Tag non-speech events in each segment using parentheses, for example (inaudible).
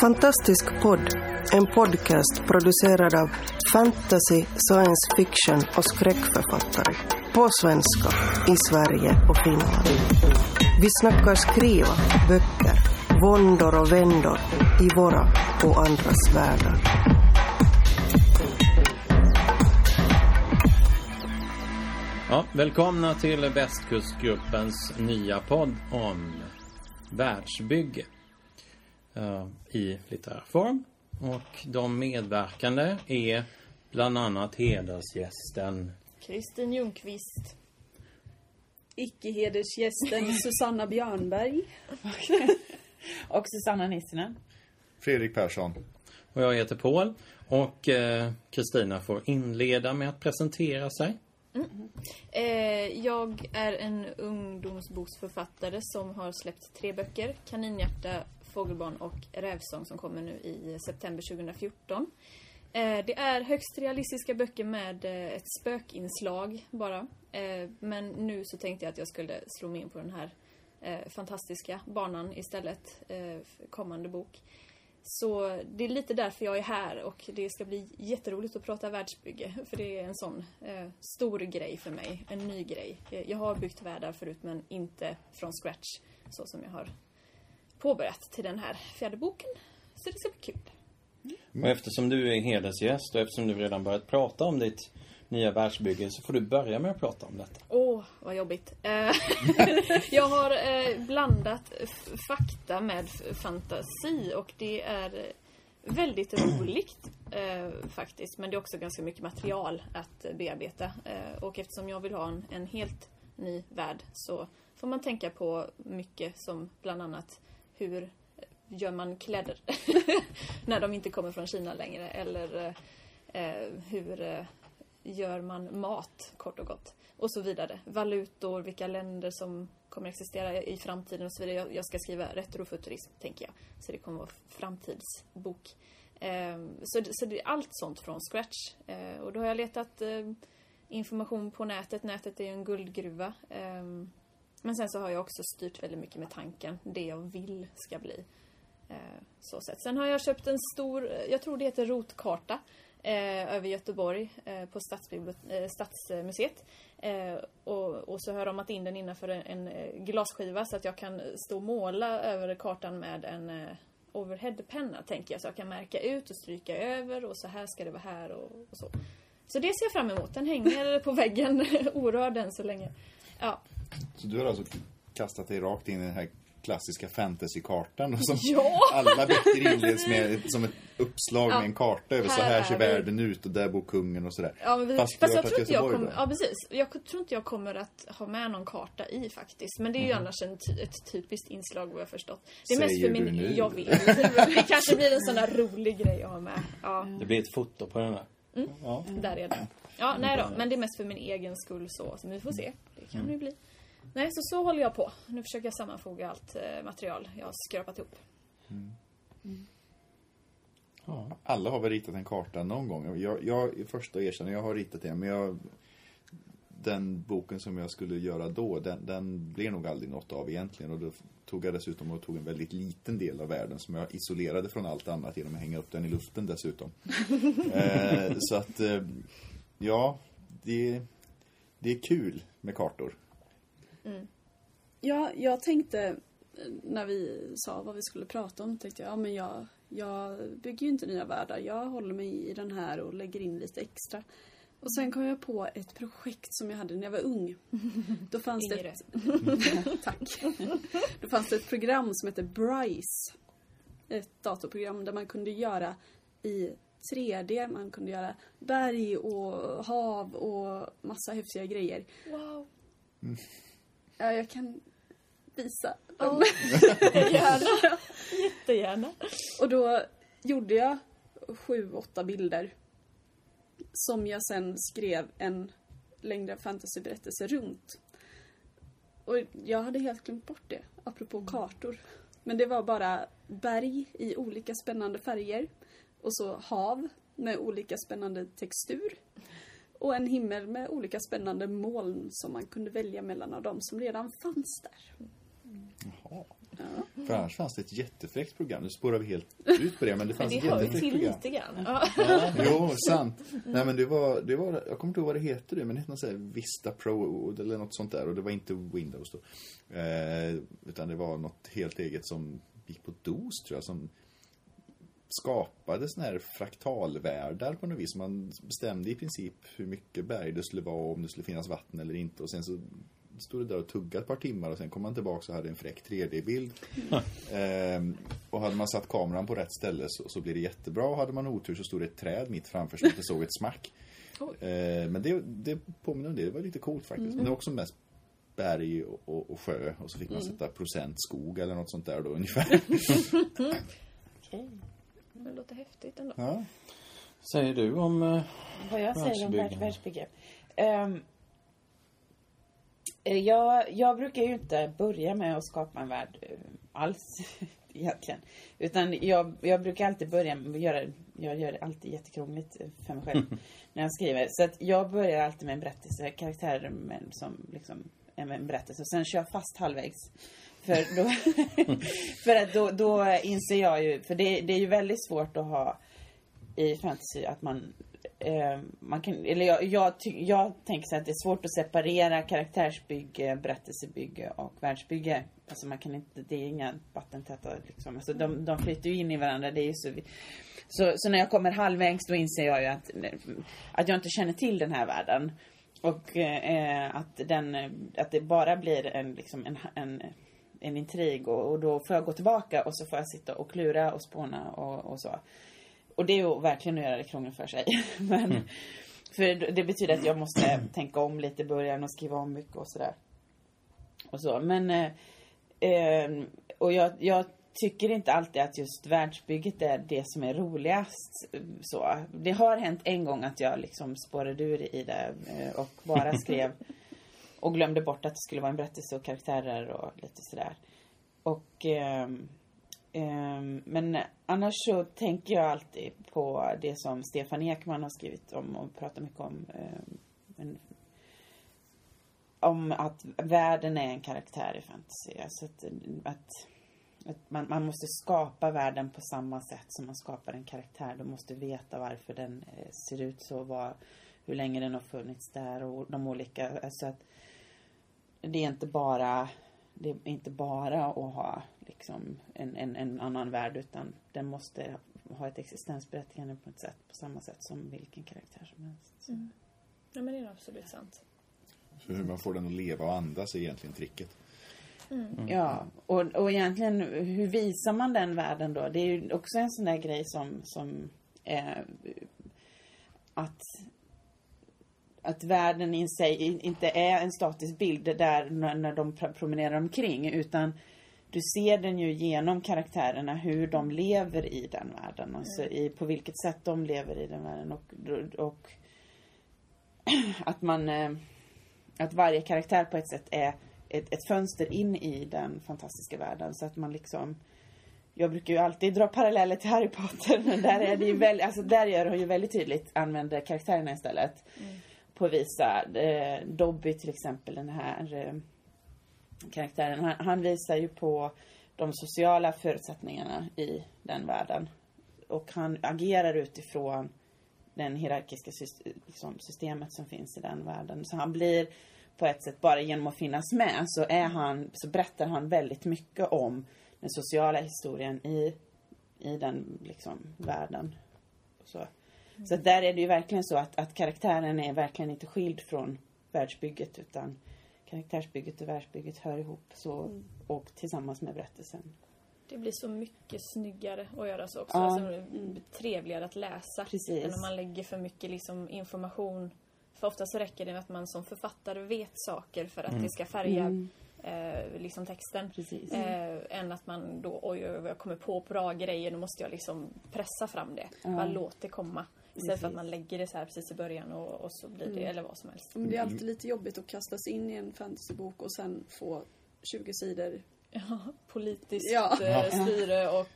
Fantastisk podd, en podcast producerad av fantasy, science fiction och skräckförfattare. På svenska, i Sverige och Finland. Vi snackar skriva, böcker, våndor och vändor i våra och andras världar. Ja, välkomna till Västkustgruppens nya podd om världsbygge i litterär form. Och de medverkande är bland annat hedersgästen Kristin Ljungqvist. Icke-hedersgästen (laughs) Susanna Björnberg. Och Susanna Nissinen. Fredrik Persson. och jag heter Paul. Och eh, Kristina får inleda med att presentera sig. Eh, jag är en ungdomsboksförfattare som har släppt tre böcker. Kaninhjärta, Fågelbarn och Rävsång som kommer nu i september 2014. Eh, det är högst realistiska böcker med eh, ett spökinslag bara. Eh, men nu så tänkte jag att jag skulle slå mig in på den här fantastiska banan istället. Kommande bok. Så det är lite därför jag är här och det ska bli jätteroligt att prata världsbygge. För det är en sån eh, stor grej för mig. En ny grej. Jag har byggt världar förut men inte från scratch. Så som jag har påbörjat till den här fjärde boken. Så det ska bli kul. Och eftersom du är hedersgäst och eftersom du redan börjat prata om ditt nya världsbygge så får du börja med att prata om detta. Åh, vad jobbigt. Eh, (laughs) jag har eh, blandat fakta med fantasi och det är väldigt roligt eh, faktiskt. Men det är också ganska mycket material att bearbeta. Och eftersom jag vill ha en, en helt ny värld så får man tänka på mycket som bland annat hur gör man kläder (laughs) när de inte kommer från Kina längre eller eh, hur eh, gör man mat, kort och gott. Och så vidare. Valutor, vilka länder som kommer existera i framtiden och så vidare. Jag, jag ska skriva retrofuturism, tänker jag. Så det kommer vara framtidsbok. Eh, så, det- så det är allt sånt från scratch. Eh, och då har jag letat eh, information på nätet. Nätet är ju en guldgruva. Ehm, men sen så har jag också styrt väldigt mycket med tanken. Det jag vill ska bli. Eh, så sätt. Sen har jag köpt en stor, eh, jag tror det heter rotkarta eh, över Göteborg eh, på eh, Stadsmuseet. Eh, och, och så har jag ramat in den innanför en, en eh, glasskiva så att jag kan stå och måla över kartan med en eh, overheadpenna tänker jag. Så jag kan märka ut och stryka över och så här ska det vara här och, och så. Så det ser jag fram emot. Den hänger (laughs) på väggen (laughs) orörd än så länge. Ja. Så du har alltså kastat dig rakt in i den här klassiska fantasykartan som (laughs) Ja! alla böcker inleds med som ett uppslag Ja. med en karta över så Här här är ser världen ut och där bor kungen och sådär. Ja, men vi, Fast fast, jag tror inte jag kommer... då? Ja, precis. Jag tror inte jag kommer att ha med någon karta i faktiskt. Men det är ju annars en ty, ett typiskt inslag vad jag förstått. Det är mest Säger för min... du nu? Jag vet. (laughs) Det kanske blir en sån där rolig grej att ha med. Ja, Det blir ett foto på den där. Ja. där är det. Ja, nej då. Men det är mest för min egen skull så. Så vi får se. Det kan ju bli. Nej, så så håller jag på. Nu försöker jag sammanfoga allt eh, material jag har skrapat ihop. Ja. Alla har väl ritat en karta någon gång. Jag, jag första erkänna, jag har ritat en men jag den boken som jag skulle göra då, den, den blev nog aldrig något av egentligen. Och då tog jag dessutom och tog en väldigt liten del av världen som jag isolerade från allt annat genom att hänga upp den i luften dessutom. (laughs) eh, så att, eh, ja, det, det är kul med kartor. Ja, jag tänkte eh, när vi sa vad vi skulle prata om tänkte jag, ja men jag, jag bygger ju inte nya världar. Jag håller mig i den här och lägger in lite extra. Och sen kom jag på ett projekt som jag hade när jag var ung. (laughs) Då fanns det ett... (laughs) Tack. Då fanns det ett program som hette Bryce. Ett datorprogram där man kunde göra i 3D, man kunde göra berg och hav och massa häftiga grejer. Wow. Ja, jag kan visa. Ja, gärna. (laughs) Jättegärna. Och då gjorde jag sju, åtta bilder. Som jag sen skrev en längre fantasyberättelse runt. Och jag hade helt glömt bort det, apropå kartor. Men det var bara berg i olika spännande färger. Och så hav med olika spännande textur. Och en himmel med olika spännande moln som man kunde välja mellan av dem som redan fanns där. För annars fanns det ett jättefräckt program. Nu spårar vi helt ut på det, men det Men fanns det ett jättefräckt till program. lite grann. Ja. Jo, sant. Nej men det var, det var, jag kommer inte ihåg vad det heter det, men det hette något så här Vista Pro eller något sånt där. Och det var inte Windows då. Eh, utan det var något helt eget som gick på DOS tror jag, som skapade såna här fraktalvärldar på något vis. Man bestämde i princip hur mycket berg det skulle vara, om det skulle finnas vatten eller inte. Och sen så stod det där och tuggade ett par timmar och sen kom man tillbaka och hade en fräck 3D-bild. Ehm, och hade man satt kameran på rätt ställe så, så blir det jättebra. Och hade man otur så stod det ett träd mitt framför så man inte såg ett smack. Ehm, men det, det påminner om det. Det var lite coolt faktiskt. Men det var också mest berg och, och, och sjö. Och så fick man sätta procent skog eller något sånt där då ungefär. (laughs) Okej. Det låter häftigt ändå. ja. Säger du om... eh, Vad jag säger om Världsbygge. värld, världsbygge. Ehm, eh, jag, jag brukar ju inte börja med att skapa en värld eh, alls (laughs) egentligen. Utan jag, jag brukar alltid börja med att göra, jag gör det alltid jättekrångligt för mig själv (laughs) när jag skriver. Så att jag börjar alltid med en berättelse, karaktärer med, som liksom en berättelse. Och sen kör jag fast halvvägs. För, då, (laughs) för att då, då inser jag ju, för det, det är ju väldigt svårt att ha i fantasy att man eh, man kan, eller jag, jag, ty, jag tänker så att det är svårt att separera karaktärsbygge, berättelsebygge och världsbygge. Alltså man kan inte, det är inga vattentäta liksom. Alltså de, de flyter ju in i varandra. Det är ju så, vi- så, så när jag kommer halvvägs då inser jag ju att, att jag inte känner till den här världen. Och eh, att, den, att det bara blir en, liksom en, en, en intrig och, och då får jag gå tillbaka och så får jag sitta och klura och spåna och, och så. Och det är ju verkligen att göra det krångligt för sig. (laughs) Men, För det betyder att jag måste (clears throat) tänka om lite i början och skriva om mycket och sådär. Och så. Men, eh, eh, och jag, jag tycker inte alltid att just världsbygget är det som är roligast. Så. Det har hänt en gång att jag liksom spårade ur i det eh, och bara skrev (laughs) och glömde bort att det skulle vara en berättelse och karaktärer och lite sådär. Och eh, eh, men annars så tänker jag alltid på det som Stefan Ekman har skrivit om och pratar mycket om. Ehm, en, om att världen är en karaktär i fantasy. Alltså att, att, att man, man måste skapa världen på samma sätt som man skapar en karaktär. Du måste veta varför den eh, ser ut så, vad, hur länge den har funnits där och de olika. Alltså att det är inte bara det är inte bara att ha liksom en, en, en annan värld utan den måste ha ett existensberättigande på ett sätt på samma sätt som vilken karaktär som helst. Så. Ja, men det är absolut sant. Så hur man får den att leva och andas är egentligen tricket. Ja, och, och egentligen hur visar man den världen då? Det är ju också en sån där grej som, som är att att världen i sig inte är en statisk bild där när, de pr- promenerar omkring utan du ser den ju genom karaktärerna hur de lever i den världen. Alltså i, på vilket sätt de lever i den världen och, och (clears throat) att man eh, att varje karaktär på ett sätt är ett, ett fönster in i den fantastiska världen så att man liksom jag brukar ju alltid dra paralleller till Harry Potter men (laughs) där är det ju väldigt, alltså där gör hon ju väldigt tydligt använder karaktärerna istället. På visa, eh, Dobby till exempel den här eh, karaktären, han, han visar ju på de sociala förutsättningarna i den världen. Och han agerar utifrån den hierarkiska liksom, systemet som finns i den världen. Så han blir på ett sätt, bara genom att finnas med, så, är han, så berättar han väldigt mycket om den sociala historien i, i den liksom, världen. Så, så att där är det ju verkligen så att, att karaktären är verkligen inte skild från världsbygget utan karaktärsbygget och världsbygget hör ihop så, och tillsammans med berättelsen. Det blir så mycket snyggare att göra så också. Ja. Alltså, det blir trevligare att läsa. Precis. Än om man lägger för mycket liksom, information. För ofta så räcker det med att man som författare vet saker för att det ska färga Mm. eh, liksom texten. Precis. Eh, än att man då, oj, oj, oj, jag kommer på bra grejer, nu måste jag liksom pressa fram det. Bara låt det komma. Istället för att man lägger det så här precis i början och, och så blir det, eller vad som helst. Men det är alltid lite jobbigt att kastas in i en fantasybok och sen få 20 sidor. Ja, politiskt Ja. eh, styre och...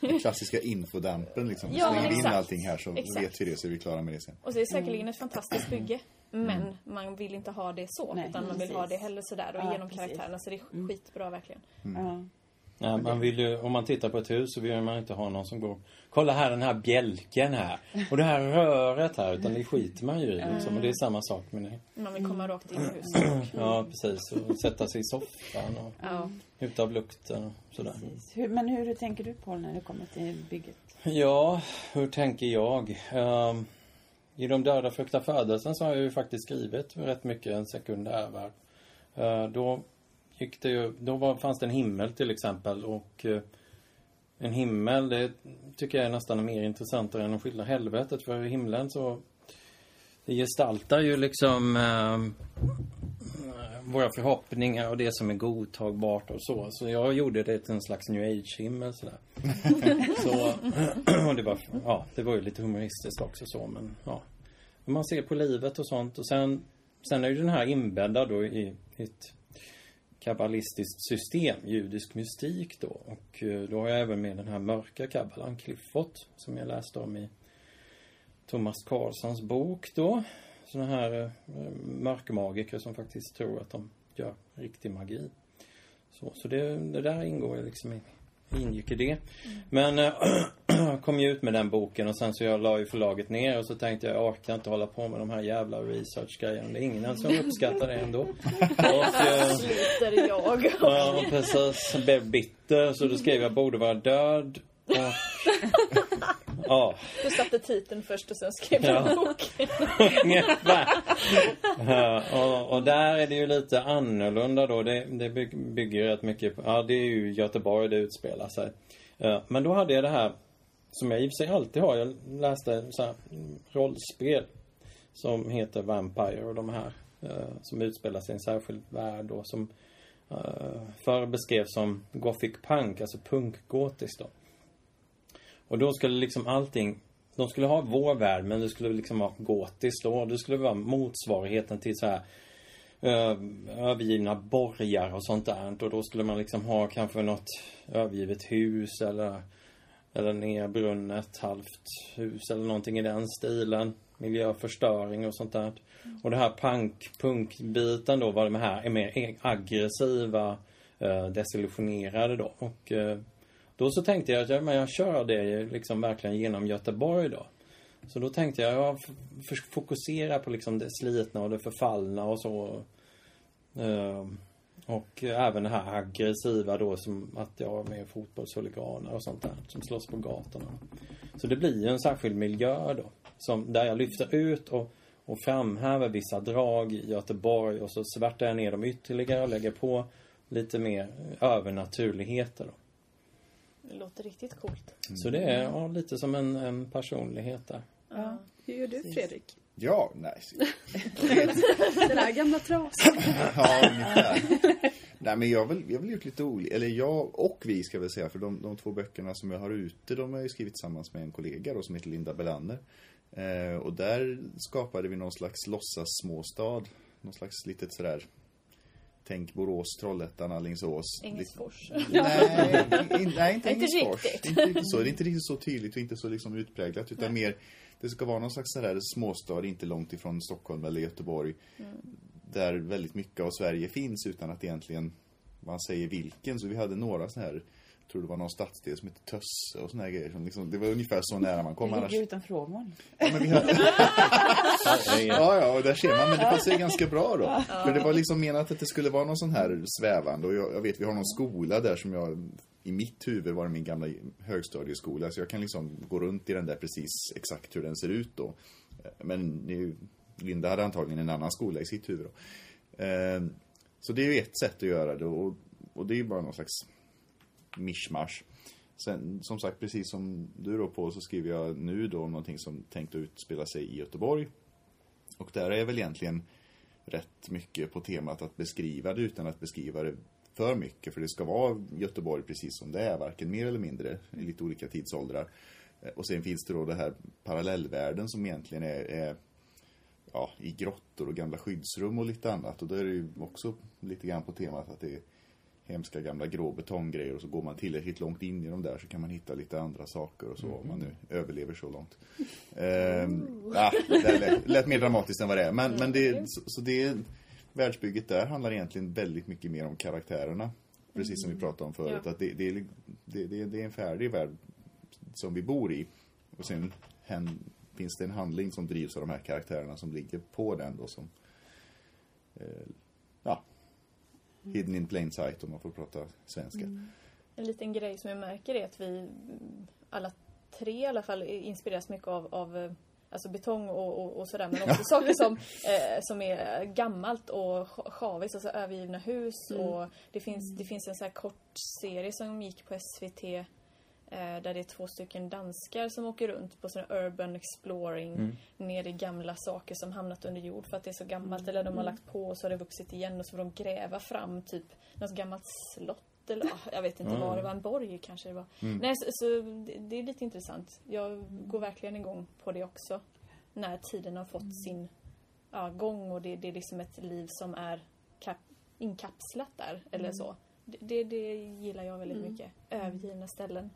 (laughs) Den klassiska infodampen liksom. Ja, Slänger in exakt. allting här så Exakt. vet vi det så är vi klara med det sen. Och det är säkerligen ett fantastiskt bygge. Men man vill inte ha det så. Nej, utan man vill precis. ha det hellre sådär och Ja, genom precis. karaktärerna. Så det är skitbra verkligen. Ja. Nej, man vill ju, om man tittar på ett hus så vill man inte ha någon som går Kolla här den här bjälken här. Och det här röret här. Utan det skiter man ju i liksom. Och det är samma sak med det. Man vill komma rakt in i huset. (clears throat) Ja, precis. Och sätta sig i soffan och Ja. njuta av lukten och sådär. Precis. Men hur tänker du på när det kommer till bygget? Ja, hur tänker jag? Um, I De döda fruktar födelsen så har jag ju faktiskt skrivit rätt mycket en sekundärvärld. Uh, då gick det ju, då var, fanns det en himmel till exempel och uh, en himmel, det tycker jag är nästan mer intressantare än att skildra helvetet. För i himlen så det gestaltar ju liksom ehm, våra förhoppningar och det som är godtagbart och så. Så jag gjorde det till en slags new age-himmel sådär. (laughs) så, (clears throat) och det var, ja, det var ju lite humoristiskt också så men ja. Man ser på livet och sånt och sen, sen är ju den här inbäddad då i ett kabbalistiskt system, judisk mystik då. Och eh, då har jag även med den här mörka kabbalan, Clifford, som jag läste om i Thomas Carlssons bok då. Såna här eh, mörkmagiker som faktiskt tror att de gör riktig magi. Så, så det, det där ingår ju liksom i, ingick i det. Men äh, (clears throat) kom ju ut med den boken och sen så jag la ju förlaget ner och så tänkte jag jag orkar inte hålla på med de här jävla research-grejerna. Det är ingen som (laughs) uppskattar det ändå. (laughs) Och, äh, Sliter jag. (laughs) Ja, precis. Blev bitter, så då skrev jag borde vara död. Och, ja, Du satte titeln först och sen skrev Ja. du boken. (laughs) ungefär. Ja, och, och där är det ju lite annorlunda då. Det, det byg- bygger rätt mycket på, ja det är ju Göteborg det utspelar sig. Ja, Men då hade jag det här, som jag i och för sig alltid har. Jag läste så här, rollspel som heter Vampire och de här. Som utspelar sig i en särskild värld och som förr beskrevs som Gothic Punk, alltså punkgotiskt då. Och då skulle liksom allting de skulle ha vår värld men det skulle liksom vara gotiskt då. Det skulle vara motsvarigheten till så här eh, övergivna borgar och sånt där. Och då skulle man liksom ha kanske något övergivet hus eller eller nerbrunnet halvt hus eller någonting i den stilen. Miljöförstöring och sånt där. Och det här punk, punkbiten då var de här är mer aggressiva, eh, desillusionerade då. Och eh, då så tänkte jag att ja, men jag kör det liksom verkligen genom Göteborg då. Så då tänkte jag, jag fokusera på liksom det slitna och det förfallna och så. Uh, och även det här aggressiva då som att jag är med fotbollshuliganer och sånt där som slåss på gatorna. Så det blir ju en särskild miljö då. Som, där jag lyfter ut och, och framhäver vissa drag i Göteborg och så svärtar jag ner dem ytterligare och lägger på lite mer övernaturligheter då. Det låter riktigt coolt. Så det är ja, lite som en, en personlighet där. Ja. Hur gör du Fredrik? Ja, nej. (laughs) Den här gamla trasan. (laughs) Ja, ungefär. Nej, men jag har väl, jag har väl gjort lite olika, eller jag och vi ska väl säga, för de, de två böckerna som jag har ute, de har jag skrivit tillsammans med en kollega då, som heter Linda Belander. Eh, och där skapade vi någon slags låtsas småstad, någon slags litet sådär, tänk Borås, Trollhättan, Alingsås. Engelsfors. Nej, in, nej inte riktigt. Inte riktigt så. Det är inte riktigt så tydligt och inte så liksom utpräglat. Utan mer, det ska vara någon slags sådär småstad, inte långt ifrån Stockholm eller Göteborg. Där väldigt mycket av Sverige finns utan att egentligen man säger vilken. Så vi hade några så här, tror det var någon stadsdel som hette Tösse och såna här grejer. Som liksom, det var ungefär så nära man kom. Det Annars, ligger utanför Åmål. ja, men vi (laughs) Ja, ja, och där ser man. Men det passar ju ganska bra då. För det var liksom menat att det skulle vara någon sån här svävande. Och jag, jag vet, vi har någon skola där som jag... I mitt huvud var det min gamla högstadieskola. Så jag kan liksom gå runt i den där precis exakt hur den ser ut då. Men det är ju, Linda hade antagligen en annan skola i sitt huvud då. Eh, Så det är ju ett sätt att göra det. Och, och det är ju bara någon slags mischmasch. Sen, som sagt, precis som du då på så skriver jag nu då om någonting som tänkt att utspela sig i Göteborg. Och där är jag väl egentligen rätt mycket på temat att beskriva det utan att beskriva det för mycket. För det ska vara Göteborg precis som det är, varken mer eller mindre, i lite olika tidsåldrar. Eh, och sen finns det då det här parallellvärlden som egentligen är, är ja, i grottor och gamla skyddsrum och lite annat. Och då är det ju också lite grann på temat att det är hemska gamla grå betonggrejer och så går man tillräckligt långt in i dem där så kan man hitta lite andra saker och så om man nu överlever så långt. Ehm, ja, det lät, lät mer dramatiskt än vad det är. Men, men det, så, så det världsbygget där handlar egentligen väldigt mycket mer om karaktärerna. Precis som vi pratade om förut. Ja. Att det, det, är, det, det, är en färdig värld som vi bor i. Och sen hän, finns det en handling som drivs av de här karaktärerna som ligger på den då som eh, hidden in plain sight om man får prata svenska. En liten grej som jag märker är att vi mm, alla tre i alla fall inspireras mycket av, av eh, alltså betong och, och, och sådär men också saker som, eh, som är gammalt och sjaviskt, alltså övergivna hus och det finns, det finns en sån här kort serie som gick på SVT där det är två stycken danskar som åker runt på sån urban exploring ner i gamla saker som hamnat under jord för att det är så gammalt eller de har lagt på och så har det vuxit igen och så får de gräva fram typ något gammalt slott eller ja, jag vet inte vad det var, en borg kanske det var. Nej, så, så det, det är lite intressant. Jag går verkligen igång på det också. När tiden har fått sin ja, gång och det, det är liksom ett liv som är kap, inkapslat där eller så. Det, det, det gillar jag väldigt mycket. Övergivna ställen.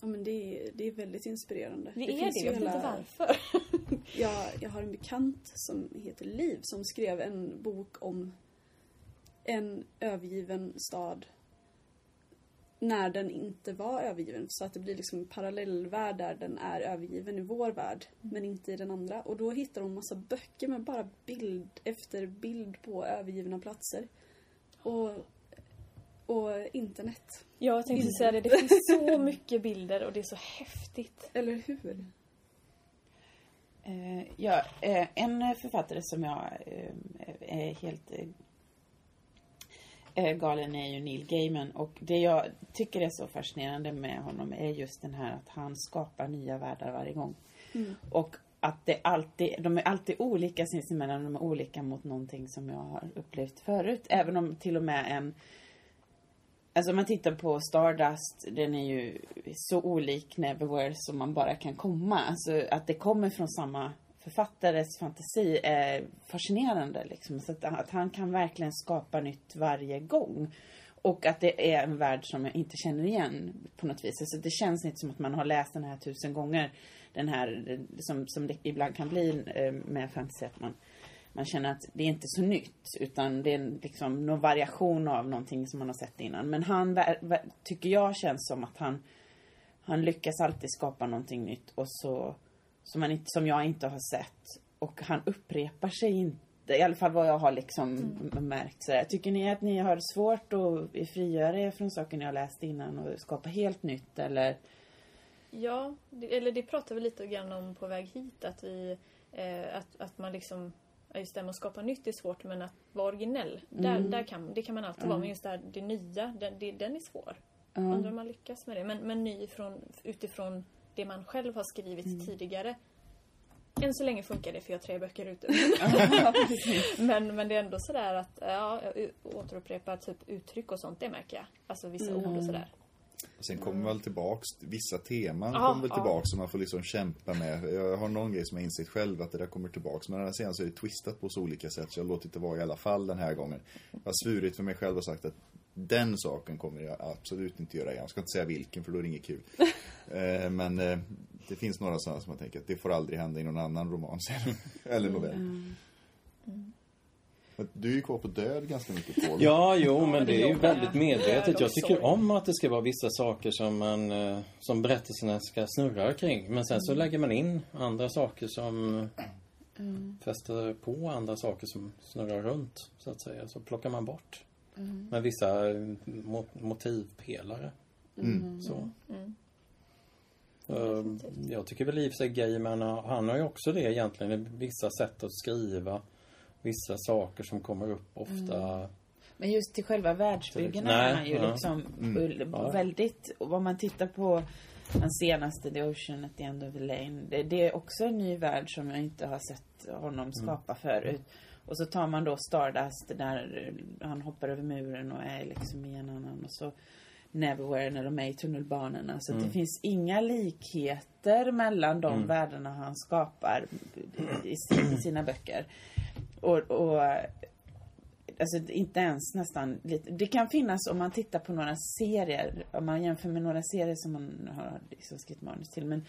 Ja, men det, är, det är väldigt inspirerande. Det, är finns det, jag vet inte hela- varför. (laughs) Jag, jag har en bekant som heter Liv som skrev en bok om en övergiven stad när den inte var övergiven. Så att det blir liksom en parallellvärld där den är övergiven i vår värld men inte i den andra. Och då hittar hon massa böcker med bara bild efter bild på övergivna platser. Och, och internet. Ja, jag tänkte säga det. Det finns så (laughs) mycket bilder och det är så häftigt. Eller hur? Eh, ja, eh, en författare som jag eh, är helt galen är ju Neil Gaiman. Och det jag tycker är så fascinerande med honom är just den här att han skapar nya världar varje gång. Och att det alltid, de är alltid olika sinsemellan, de är olika mot någonting som jag har upplevt förut. Även om till och med en Alltså om man tittar på Stardust, den är ju så olik Neverwhere som man bara kan komma. Alltså att det kommer från samma författares fantasi är fascinerande liksom. Så att, att han kan verkligen skapa nytt varje gång. Och att det är en värld som jag inte känner igen på något vis. Alltså det känns inte som att man har läst den här tusen gånger. Den här, som, som det ibland kan bli eh, med fantasy, att man man känner att det är inte så nytt utan det är liksom någon variation av någonting som man har sett innan. Men han tycker jag känns som att han han lyckas alltid skapa någonting nytt och så som, man inte, som jag inte har sett. Och han upprepar sig inte. I alla fall vad jag har liksom m- märkt. Så Tycker ni att ni har svårt att frigöra er från saker ni har läst innan och skapa helt nytt eller? Ja, det, eller det pratar vi lite grann om på väg hit. Att, vi, eh, att, att man liksom, just det med att skapa nytt är svårt men att vara originell, där, där kan, det kan man alltid vara. Men just det, här, det nya, den, det, den är svår. Undrar om man lyckas med det. Men, men ny från, utifrån det man själv har skrivit tidigare. Än så länge funkar det för jag har tre böcker ute. (laughs) (laughs) men, men det är ändå sådär att, ja, jag återupprepar typ uttryck och sånt, det märker jag. Alltså vissa ord och sådär. Sen kommer väl tillbaks, vissa teman Ja, kommer väl tillbaks som man får liksom kämpa med. Jag har någon grej som jag insett själv att det där kommer tillbaks. Men den sen så är det twistat på så olika sätt så jag har låtit det vara i alla fall den här gången. Jag har svurit för mig själv och sagt att den saken kommer jag absolut inte göra igen. Jag ska inte säga vilken för då är det inget kul. (laughs) eh, men eh, det finns några sådana som man tänker att det får aldrig hända i någon annan roman (laughs) sen. Eller novell. Men Du är ju kvar på död ganska mycket Paul. Ja, jo, men det är ju väldigt medvetet. Jag tycker om att det ska vara vissa saker som man, eh, som berättelserna ska snurra kring. Men sen så lägger man in andra saker som fäster på andra saker som snurrar runt, så att säga. Så plockar man bort. Med vissa eh, mo- motivpelare. Så. Eh, Jag tycker väl i och för sig Gaiman, han har ju också det egentligen. Vissa sätt att skriva. Vissa saker som kommer upp ofta. Men just till själva världsbyggena Nej, är han ju ja. liksom Ja. väldigt, och om man tittar på den senaste The Ocean at the end of the lane. Det, det är också en ny värld som jag inte har sett honom skapa förut. Och så tar man då Stardust där han hoppar över muren och är liksom i en annan. Och så Neverwhere när de är i tunnelbanorna. Så att det finns inga likheter mellan de världarna han skapar i, i sina böcker. Och, och Alltså inte ens nästan lite. Det kan finnas om man tittar på några serier. Om man jämför med några serier som man har liksom skrivit manus till. Men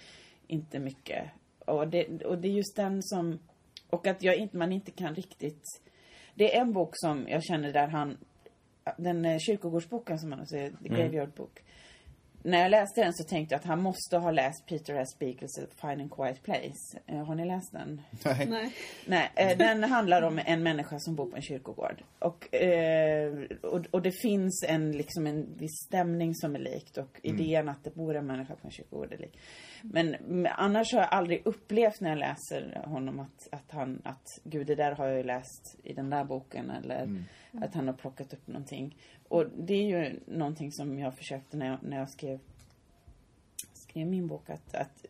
inte mycket. Och det, och det är just den som... Och att jag inte, man inte kan riktigt... Det är en bok som jag känner där han den eh, kyrkogårdsboken som man säger, The Graveyard Book. När jag läste den så tänkte jag att han måste ha läst Peter S. Beagles Fine and Quiet Place. Eh, Har ni läst den? Nej. Nej. Nej, eh, den handlar om en människa som bor på en kyrkogård. Och, eh, och, och det finns en, liksom en viss stämning som är likt och idén att det bor en människa på en kyrkogård är lik. Men, annars har jag aldrig upplevt när jag läser honom att, att han, att gud det där har jag ju läst i den där boken eller att han har plockat upp någonting. Och det är ju någonting som jag försökte när jag, när jag skrev, skrev min bok att, att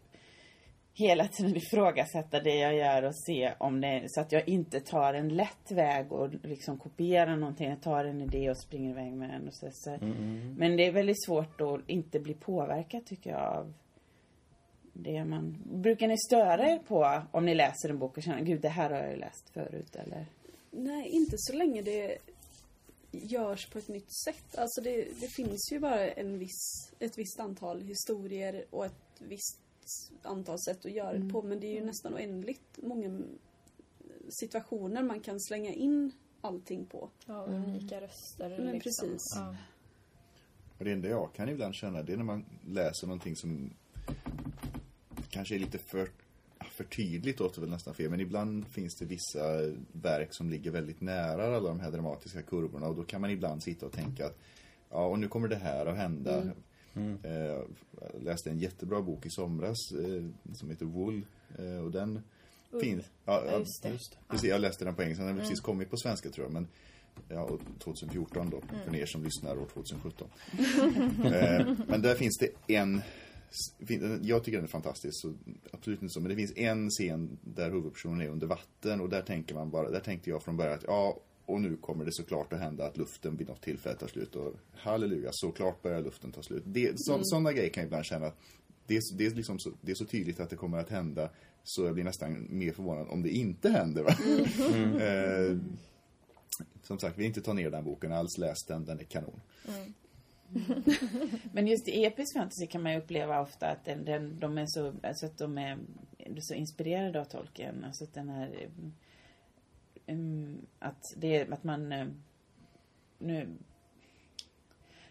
hela tiden ifrågasätta det jag gör och se om det så att jag inte tar en lätt väg och liksom kopierar någonting. Jag tar en idé och springer iväg med den och så, så. Men det är väldigt svårt att inte bli påverkad tycker jag av det man... Brukar ni störa er på om ni läser en bok och känner gud det här har jag ju läst förut eller? Nej, inte så länge det görs på ett nytt sätt. Alltså det, det finns ju bara en viss, ett visst antal historier och ett visst antal sätt att göra det på. Men det är ju nästan oändligt många situationer man kan slänga in allting på. Ja, unika röster. Men liksom. precis. Ja. Och det enda jag kan ibland känna det är när man läser någonting som kanske är lite för, för tydligt låter väl nästan fel, men ibland finns det vissa verk som ligger väldigt nära alla de här dramatiska kurvorna och då kan man ibland sitta och tänka att ja, och nu kommer det här att hända. Eh, jag läste en jättebra bok i somras eh, som heter Wool eh, och den finns. Ja, Ja, just det. Just Precis, jag läste den på engelska. Den har precis kommit på svenska tror jag. Men ja, och 2014 då. För er som lyssnar år 2017. (laughs) eh, men där finns det en jag tycker den är fantastisk, så absolut inte så. Men det finns en scen där huvudpersonen är under vatten och där tänker man bara, där tänkte jag från början att ja, och nu kommer det såklart att hända att luften vid något tillfälle tar slut och halleluja, såklart börjar luften ta slut. Det, så, Sådana grejer kan jag ibland känna att det, är- det, är liksom så, det är så tydligt att det kommer att hända så jag blir nästan mer förvånad om det inte händer. Va? (laughs) eh, som sagt, vi inte ta ner den boken alls, läs den, den är kanon. Men just i episk fantasy kan man ju uppleva ofta att den, den, de är så, alltså att de är så inspirerade av tolken. Alltså att den här, um, att det att man, eh, nu,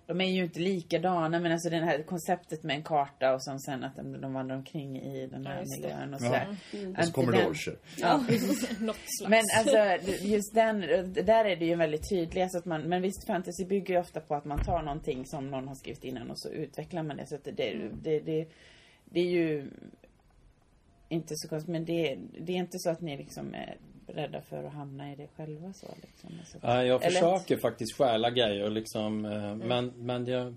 de är ju inte likadana men alltså det här konceptet med en karta och sen, sen att de, de vandrar omkring i den här Ja, miljön och Ja. sådär. Och så kommer det orcher. Ja, (laughs) Något slags. men alltså just den, där är det ju väldigt tydligt. Alltså att man, men visst fantasy bygger ju ofta på att man tar någonting som någon har skrivit innan och så utvecklar man det. Så att det, det, det, det, det är ju inte så konstigt. Men det, det är inte så att ni liksom är rädda för att hamna i det själva så liksom. Alltså, Ja, jag Eller- försöker faktiskt stjäla grejer liksom. eh, Men, men jag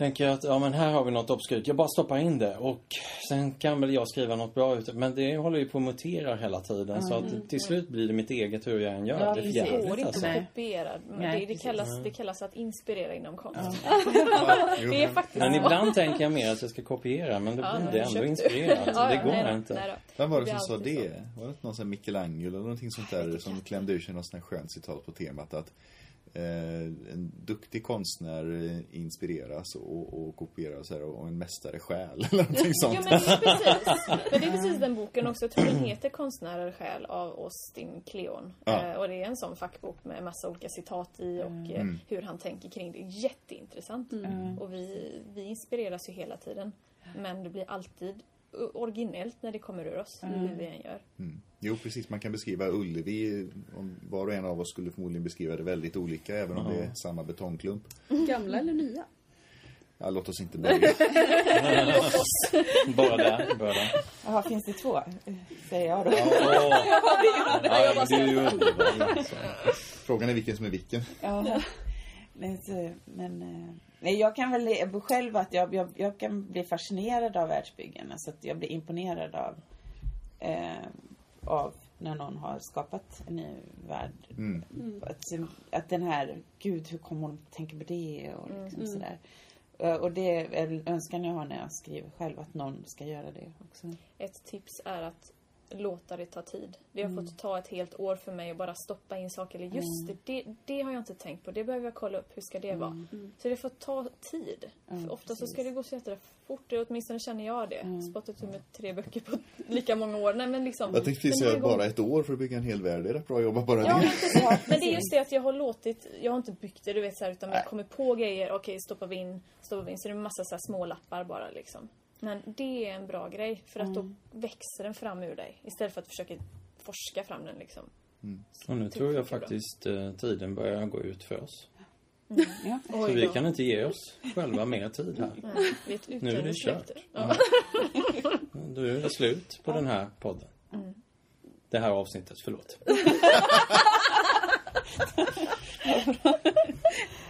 tänker att, ja men här har vi något obskyrt. Jag bara stoppar in det och sen kan väl jag skriva något bra ut. Men det håller ju på att mutera hela tiden. Så att till slut blir det mitt eget hur jag än gör. Ja, det är jävligt inte alltså. Nej. att kopiera. Men Nej, det, det, kallas, det kallas att inspirera inom konst. Ja, (laughs) Det är men- faktiskt Men ibland tänker jag mer att jag ska kopiera. Men då Ja, blir men det ändå inspirerat. (laughs) Ja, det ja, går nej inte. nej. Vem var det som sa det? Var det någon sån här Michelangelo eller någonting sånt där som klämde ur sig något sånt här skönt citat på temat att en duktig konstnär eh, inspireras och, och kopierar så här, och en mästare stjäl eller någonting sånt. Jo, men det är precis. Men det är precis den boken också. Jag tror den heter Konstnärer själ av Austin Kleon. Ja. Eh, och det är en sån fackbok med massa olika citat i och eh, Mm. hur han tänker kring det. Jätteintressant. Och vi, vi inspireras ju hela tiden. Men det blir alltid originellt när det kommer ur oss, hur vi än gör. Mm. Jo, precis. Man kan beskriva Ullevi, om var och en av oss skulle förmodligen beskriva det väldigt olika, även om det är samma betongklump. Gamla eller nya? Ja, låt oss inte börja. (laughs) Bara där. Jaha, finns det två? Säger jag då. Ja, (laughs) det är ju underbart. Frågan är vilken som är vilken. Ja. Men, men eh, nej, jag kan väl själv att jag, jag, jag kan bli fascinerad av världsbyggen. Alltså att jag blir imponerad av, eh, av när någon har skapat en ny värld. Mm. Att, att den här, gud hur kommer hon tänka på det och liksom sådär. Eh, Och det är önskan jag har när jag skriver själv, att någon ska göra det också. Ett tips är att låta det ta tid. Det har fått ta ett helt år för mig att bara stoppa in saker. Eller just det, det, det har jag inte tänkt på. Det behöver jag kolla upp. Hur ska det vara? Så det får ta tid. för ofta så ska det gå så jävla fort. Det- Åtminstone känner jag det. Spottat ur med tre böcker på (laughs) lika många år. Nej men liksom. Jag tänkte precis säga bara ett år för att bygga en hel värld. Det är rätt bra jobbat bara Ja, det. men, (laughs) men det är just det att jag har låtit, jag har inte byggt det du vet så här, utan jag kommer på grejer, okej stoppar vi in, stoppar vi in. Så det är en massa så här små lappar bara liksom. Men det är en bra grej för att då växer den fram ur dig istället för att försöka forska fram den liksom. Och nu tror jag faktiskt eh, tiden börjar gå ut för oss. Ja. Så Oj vi då. kan inte ge oss själva mer tid här. Nej, Nu är det kört. Ja. (laughs) Då är det slut på den här podden. Det här avsnittet, förlåt. (laughs) (laughs)